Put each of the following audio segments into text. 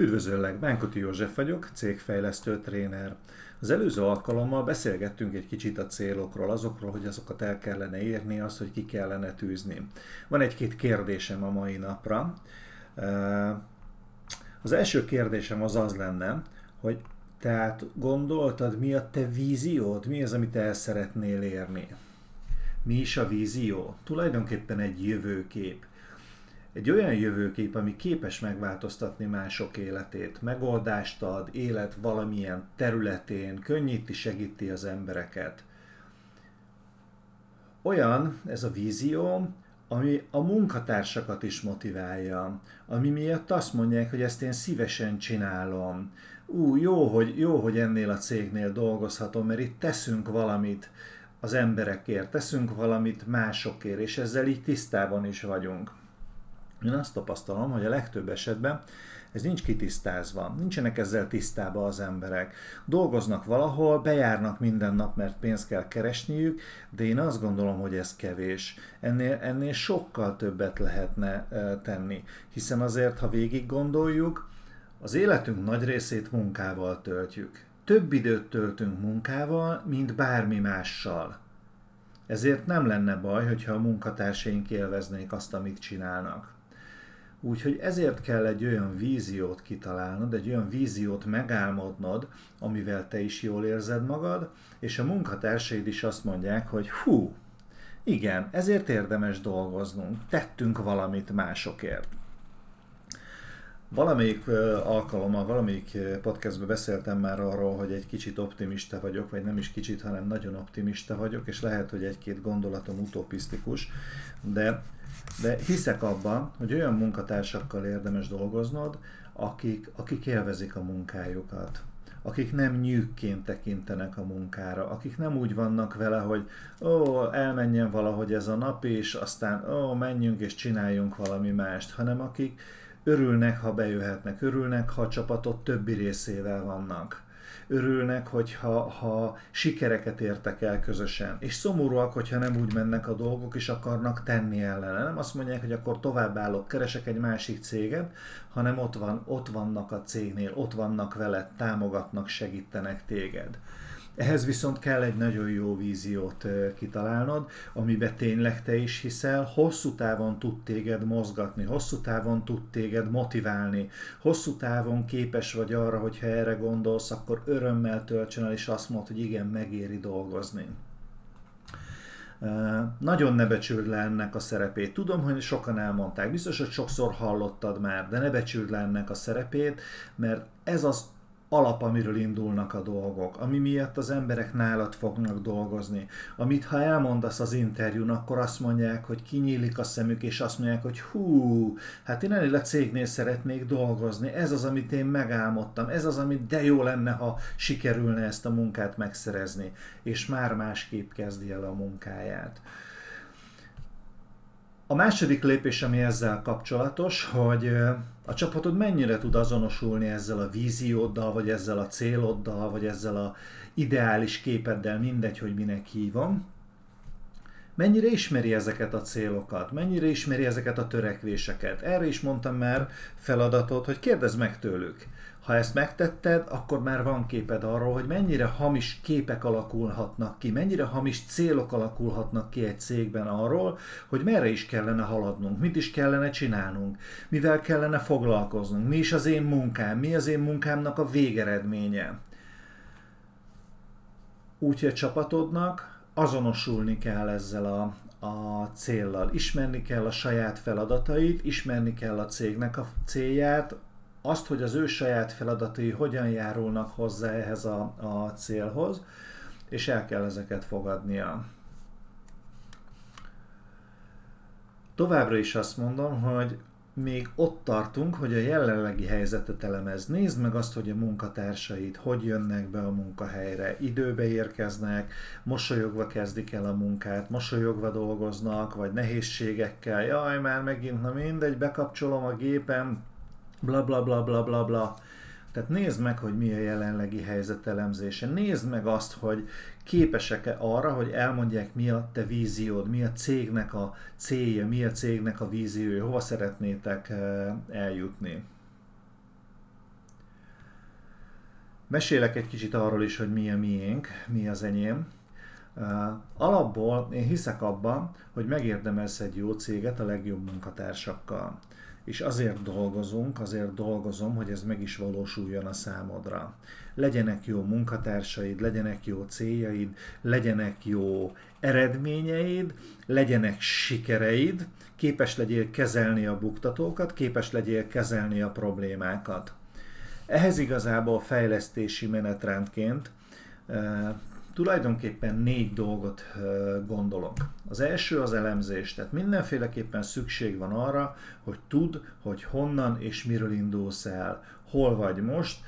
Üdvözöllek, Bánkuti József vagyok, cégfejlesztő tréner. Az előző alkalommal beszélgettünk egy kicsit a célokról, azokról, hogy azokat el kellene érni, az, hogy ki kellene tűzni. Van egy-két kérdésem a mai napra. Az első kérdésem az az lenne, hogy tehát gondoltad, mi a te víziód, mi az, amit el szeretnél érni? Mi is a vízió? Tulajdonképpen egy jövőkép egy olyan jövőkép, ami képes megváltoztatni mások életét, megoldást ad, élet valamilyen területén, könnyíti, segíti az embereket. Olyan ez a vízió, ami a munkatársakat is motiválja, ami miatt azt mondják, hogy ezt én szívesen csinálom. Ú, jó, hogy, jó, hogy ennél a cégnél dolgozhatom, mert itt teszünk valamit az emberekért, teszünk valamit másokért, és ezzel így tisztában is vagyunk. Én azt tapasztalom, hogy a legtöbb esetben ez nincs kitisztázva, nincsenek ezzel tisztában az emberek. Dolgoznak valahol, bejárnak minden nap, mert pénzt kell keresniük, de én azt gondolom, hogy ez kevés. Ennél, ennél sokkal többet lehetne tenni, hiszen azért, ha végig gondoljuk, az életünk nagy részét munkával töltjük. Több időt töltünk munkával, mint bármi mással. Ezért nem lenne baj, hogyha a munkatársaink élveznék azt, amit csinálnak. Úgyhogy ezért kell egy olyan víziót kitalálnod, egy olyan víziót megálmodnod, amivel te is jól érzed magad, és a munkatársaid is azt mondják, hogy hú, igen, ezért érdemes dolgoznunk, tettünk valamit másokért. Valamelyik alkalommal, valamelyik podcastban beszéltem már arról, hogy egy kicsit optimista vagyok, vagy nem is kicsit, hanem nagyon optimista vagyok, és lehet, hogy egy-két gondolatom utopisztikus, de de hiszek abban, hogy olyan munkatársakkal érdemes dolgoznod, akik, akik élvezik a munkájukat, akik nem nyűkként tekintenek a munkára, akik nem úgy vannak vele, hogy ó, elmenjen valahogy ez a nap, és aztán ó, menjünk és csináljunk valami mást, hanem akik örülnek, ha bejöhetnek, örülnek, ha a csapatot többi részével vannak örülnek, hogyha ha sikereket értek el közösen. És szomorúak, hogyha nem úgy mennek a dolgok, és akarnak tenni ellene. Nem azt mondják, hogy akkor továbbállok, keresek egy másik céget, hanem ott, van, ott vannak a cégnél, ott vannak veled, támogatnak, segítenek téged. Ehhez viszont kell egy nagyon jó víziót kitalálnod, amiben tényleg te is hiszel, hosszú távon tud téged mozgatni, hosszú távon tud téged motiválni, hosszú távon képes vagy arra, hogyha erre gondolsz, akkor örömmel töltsön el, és azt mondod, hogy igen, megéri dolgozni. Nagyon ne becsüld le ennek a szerepét. Tudom, hogy sokan elmondták, biztos, hogy sokszor hallottad már, de ne becsüld le ennek a szerepét, mert ez az alap, amiről indulnak a dolgok, ami miatt az emberek nálad fognak dolgozni, amit ha elmondasz az interjún, akkor azt mondják, hogy kinyílik a szemük, és azt mondják, hogy hú, hát én ennél a cégnél szeretnék dolgozni, ez az, amit én megálmodtam, ez az, amit de jó lenne, ha sikerülne ezt a munkát megszerezni, és már másképp kezdi el a munkáját. A második lépés, ami ezzel kapcsolatos, hogy a csapatod mennyire tud azonosulni ezzel a vízióddal, vagy ezzel a céloddal, vagy ezzel a ideális képeddel, mindegy, hogy minek hívom. Mennyire ismeri ezeket a célokat, mennyire ismeri ezeket a törekvéseket. Erre is mondtam már feladatot, hogy kérdezd meg tőlük ha ezt megtetted, akkor már van képed arról, hogy mennyire hamis képek alakulhatnak ki, mennyire hamis célok alakulhatnak ki egy cégben arról, hogy merre is kellene haladnunk, mit is kellene csinálnunk, mivel kellene foglalkoznunk, mi is az én munkám, mi az én munkámnak a végeredménye. Úgyhogy a csapatodnak azonosulni kell ezzel a, a céllal. Ismerni kell a saját feladatait, ismerni kell a cégnek a célját, azt, hogy az ő saját feladatai hogyan járulnak hozzá ehhez a, a célhoz, és el kell ezeket fogadnia. Továbbra is azt mondom, hogy még ott tartunk, hogy a jelenlegi helyzetet elemez. Nézd meg azt, hogy a munkatársaid hogy jönnek be a munkahelyre, időbe érkeznek, mosolyogva kezdik el a munkát, mosolyogva dolgoznak, vagy nehézségekkel, jaj, már megint, na mindegy, bekapcsolom a gépem, bla bla bla bla bla bla. Tehát nézd meg, hogy mi a jelenlegi helyzet elemzése. Nézd meg azt, hogy képesek-e arra, hogy elmondják, mi a te víziód, mi a cégnek a célja, mi a cégnek a víziója, hova szeretnétek eh, eljutni. Mesélek egy kicsit arról is, hogy mi a miénk, mi az enyém. Alapból én hiszek abban, hogy megérdemelsz egy jó céget a legjobb munkatársakkal. És azért dolgozunk, azért dolgozom, hogy ez meg is valósuljon a számodra. Legyenek jó munkatársaid, legyenek jó céljaid, legyenek jó eredményeid, legyenek sikereid, képes legyél kezelni a buktatókat, képes legyél kezelni a problémákat. Ehhez igazából fejlesztési menetrendként e, tulajdonképpen négy dolgot gondolok. Az első az elemzés, tehát mindenféleképpen szükség van arra, hogy tudd, hogy honnan és miről indulsz el, hol vagy most,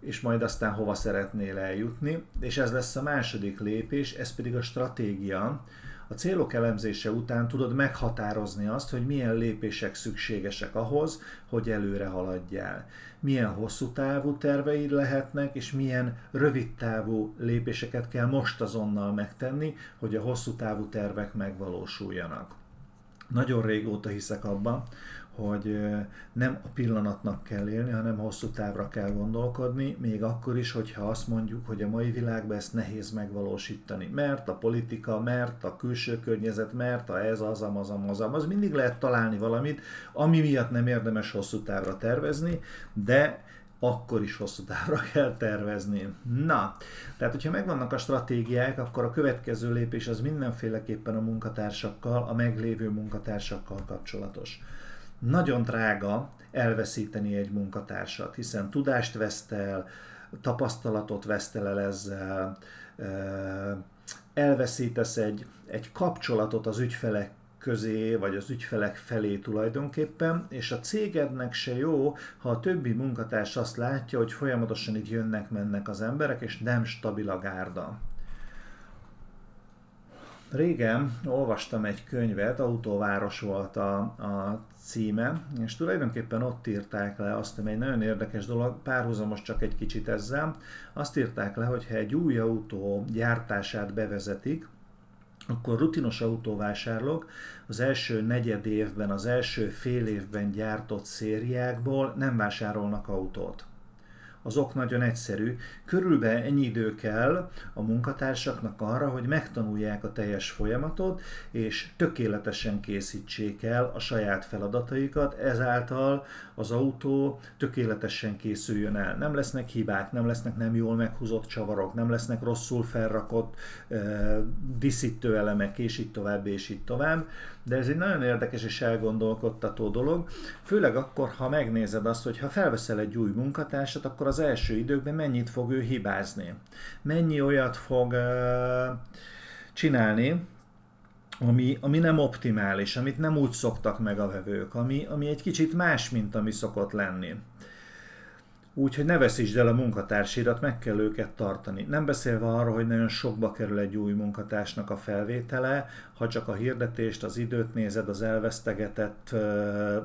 és majd aztán hova szeretnél eljutni, és ez lesz a második lépés, ez pedig a stratégia, a célok elemzése után tudod meghatározni azt, hogy milyen lépések szükségesek ahhoz, hogy előre haladjál. Milyen hosszú távú terveid lehetnek, és milyen rövid távú lépéseket kell most azonnal megtenni, hogy a hosszú távú tervek megvalósuljanak. Nagyon régóta hiszek abban, hogy nem a pillanatnak kell élni, hanem hosszú távra kell gondolkodni, még akkor is, hogyha azt mondjuk, hogy a mai világban ezt nehéz megvalósítani. Mert a politika, mert a külső környezet, mert a ez, az, az, az, az, az mindig lehet találni valamit, ami miatt nem érdemes hosszú távra tervezni, de akkor is hosszú távra kell tervezni. Na, tehát hogyha megvannak a stratégiák, akkor a következő lépés az mindenféleképpen a munkatársakkal, a meglévő munkatársakkal kapcsolatos nagyon drága elveszíteni egy munkatársat, hiszen tudást vesztel, tapasztalatot vesztel el ezzel, elveszítesz egy, egy kapcsolatot az ügyfelek közé, vagy az ügyfelek felé tulajdonképpen, és a cégednek se jó, ha a többi munkatárs azt látja, hogy folyamatosan itt jönnek-mennek az emberek, és nem stabil a gárda. Régen olvastam egy könyvet, Autóváros volt a, a címe, és tulajdonképpen ott írták le azt, ami egy nagyon érdekes dolog, párhuzamos csak egy kicsit ezzel, azt írták le, hogy ha egy új autó gyártását bevezetik, akkor rutinos autóvásárlók az első negyed évben, az első fél évben gyártott szériákból nem vásárolnak autót az ok nagyon egyszerű. Körülbelül ennyi idő kell a munkatársaknak arra, hogy megtanulják a teljes folyamatot, és tökéletesen készítsék el a saját feladataikat, ezáltal az autó tökéletesen készüljön el. Nem lesznek hibák, nem lesznek nem jól meghúzott csavarok, nem lesznek rosszul felrakott uh, diszítő elemek, és így tovább, és így tovább. De ez egy nagyon érdekes és elgondolkodtató dolog, főleg akkor, ha megnézed azt, hogy ha felveszel egy új munkatársat, akkor az első időkben mennyit fog ő hibázni. Mennyi olyat fog uh, csinálni, ami, ami nem optimális, amit nem úgy szoktak meg a vevők, ami, ami egy kicsit más, mint ami szokott lenni. Úgyhogy ne veszítsd el a munkatársidat, meg kell őket tartani. Nem beszélve arról, hogy nagyon sokba kerül egy új munkatársnak a felvétele, ha csak a hirdetést, az időt nézed, az elvesztegetett,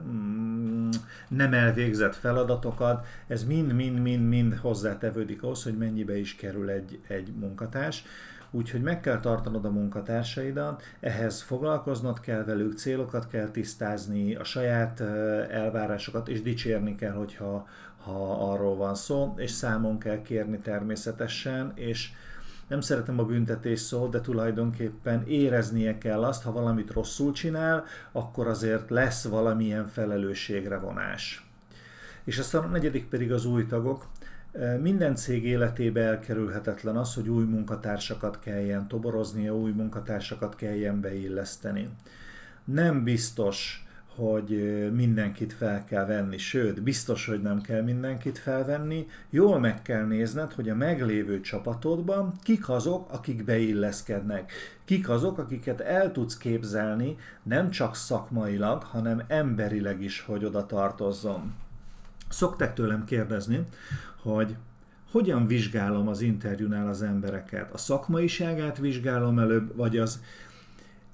mm, nem elvégzett feladatokat, ez mind-mind-mind-mind hozzátevődik ahhoz, hogy mennyibe is kerül egy, egy munkatárs. Úgyhogy meg kell tartanod a munkatársaidat, ehhez foglalkoznod kell velük, célokat kell tisztázni, a saját elvárásokat, és dicsérni kell, hogyha ha arról van szó, és számon kell kérni természetesen, és nem szeretem a büntetés szót, de tulajdonképpen éreznie kell azt, ha valamit rosszul csinál, akkor azért lesz valamilyen felelősségre vonás. És aztán a negyedik pedig az új tagok. Minden cég életébe elkerülhetetlen az, hogy új munkatársakat kelljen toboroznia, új munkatársakat kelljen beilleszteni. Nem biztos, hogy mindenkit fel kell venni, sőt, biztos, hogy nem kell mindenkit felvenni, jól meg kell nézned, hogy a meglévő csapatodban kik azok, akik beilleszkednek, kik azok, akiket el tudsz képzelni, nem csak szakmailag, hanem emberileg is, hogy oda tartozzon. Szokták tőlem kérdezni, hogy hogyan vizsgálom az interjúnál az embereket? A szakmaiságát vizsgálom előbb, vagy az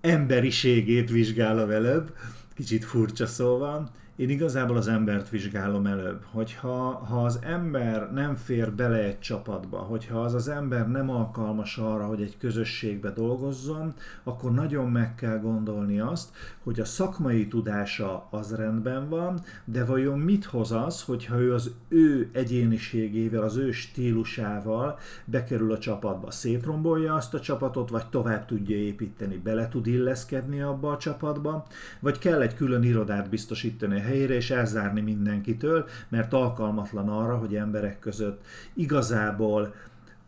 emberiségét vizsgálom előbb? Kicsit furcsa szóval. Én igazából az embert vizsgálom előbb, hogyha ha az ember nem fér bele egy csapatba, hogyha az az ember nem alkalmas arra, hogy egy közösségbe dolgozzon, akkor nagyon meg kell gondolni azt, hogy a szakmai tudása az rendben van, de vajon mit hoz az, hogyha ő az ő egyéniségével, az ő stílusával bekerül a csapatba, szétrombolja azt a csapatot, vagy tovább tudja építeni, bele tud illeszkedni abba a csapatba, vagy kell egy külön irodát biztosítani helyére és elzárni mindenkitől, mert alkalmatlan arra, hogy emberek között igazából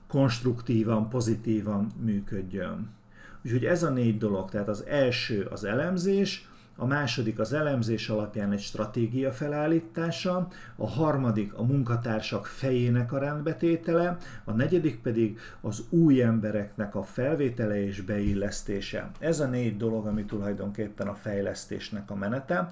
konstruktívan, pozitívan működjön. Úgyhogy ez a négy dolog, tehát az első az elemzés, a második az elemzés alapján egy stratégia felállítása, a harmadik a munkatársak fejének a rendbetétele, a negyedik pedig az új embereknek a felvétele és beillesztése. Ez a négy dolog, ami tulajdonképpen a fejlesztésnek a menete.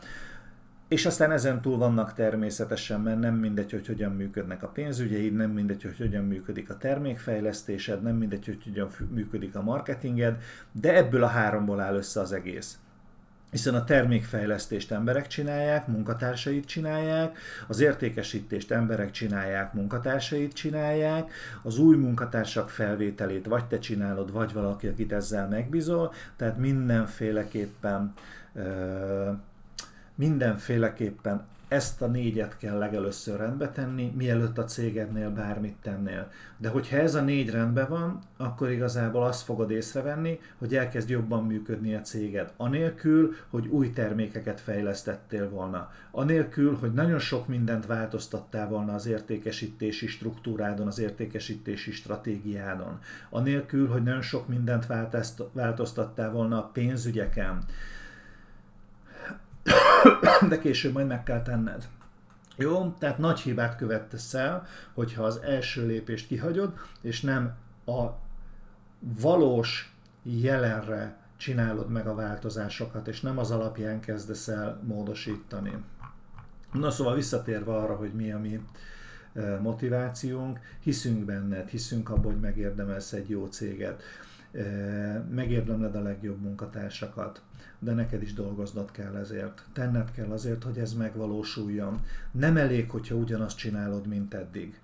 És aztán ezen túl vannak természetesen, mert nem mindegy, hogy hogyan működnek a pénzügyeid, nem mindegy, hogy hogyan működik a termékfejlesztésed, nem mindegy, hogy hogyan működik a marketinged, de ebből a háromból áll össze az egész. Hiszen a termékfejlesztést emberek csinálják, munkatársait csinálják, az értékesítést emberek csinálják, munkatársait csinálják, az új munkatársak felvételét vagy te csinálod, vagy valaki, akit ezzel megbízol, tehát mindenféleképpen mindenféleképpen ezt a négyet kell legelőször rendbe tenni, mielőtt a cégednél bármit tennél. De hogyha ez a négy rendben van, akkor igazából azt fogod észrevenni, hogy elkezd jobban működni a céged. Anélkül, hogy új termékeket fejlesztettél volna. Anélkül, hogy nagyon sok mindent változtattál volna az értékesítési struktúrádon, az értékesítési stratégiádon. Anélkül, hogy nagyon sok mindent változtattál volna a pénzügyeken de később majd meg kell tenned. Jó, tehát nagy hibát követtesz el, hogyha az első lépést kihagyod, és nem a valós jelenre csinálod meg a változásokat, és nem az alapján kezdesz el módosítani. Na szóval visszatérve arra, hogy mi a mi e, motivációnk, hiszünk benned, hiszünk abban, hogy megérdemelsz egy jó céget, megérdemled a legjobb munkatársakat, de neked is dolgoznod kell ezért. Tenned kell azért, hogy ez megvalósuljon. Nem elég, hogyha ugyanazt csinálod, mint eddig.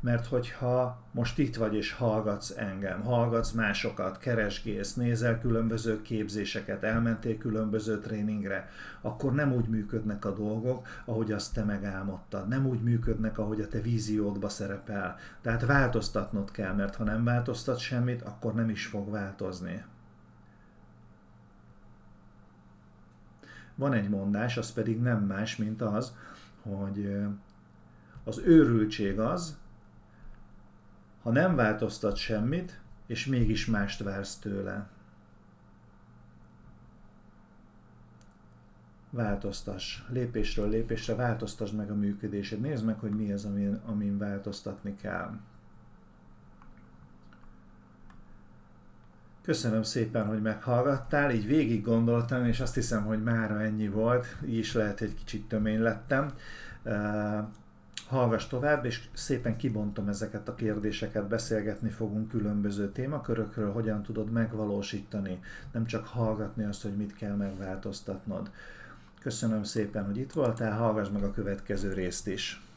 Mert hogyha most itt vagy és hallgatsz engem, hallgatsz másokat, keresgész, nézel különböző képzéseket, elmentél különböző tréningre, akkor nem úgy működnek a dolgok, ahogy azt te megálmodtad. Nem úgy működnek, ahogy a te víziódba szerepel. Tehát változtatnod kell, mert ha nem változtat semmit, akkor nem is fog változni. Van egy mondás, az pedig nem más, mint az, hogy az őrültség az, ha nem változtat semmit, és mégis mást vársz tőle. Változtass. Lépésről lépésre változtasd meg a működésed. Nézd meg, hogy mi az, amin, amin változtatni kell. Köszönöm szépen, hogy meghallgattál, így végig gondoltam, és azt hiszem, hogy mára ennyi volt, így is lehet, hogy kicsit tömény lettem. Hallgass tovább, és szépen kibontom ezeket a kérdéseket, beszélgetni fogunk különböző témakörökről, hogyan tudod megvalósítani, nem csak hallgatni azt, hogy mit kell megváltoztatnod. Köszönöm szépen, hogy itt voltál, hallgass meg a következő részt is.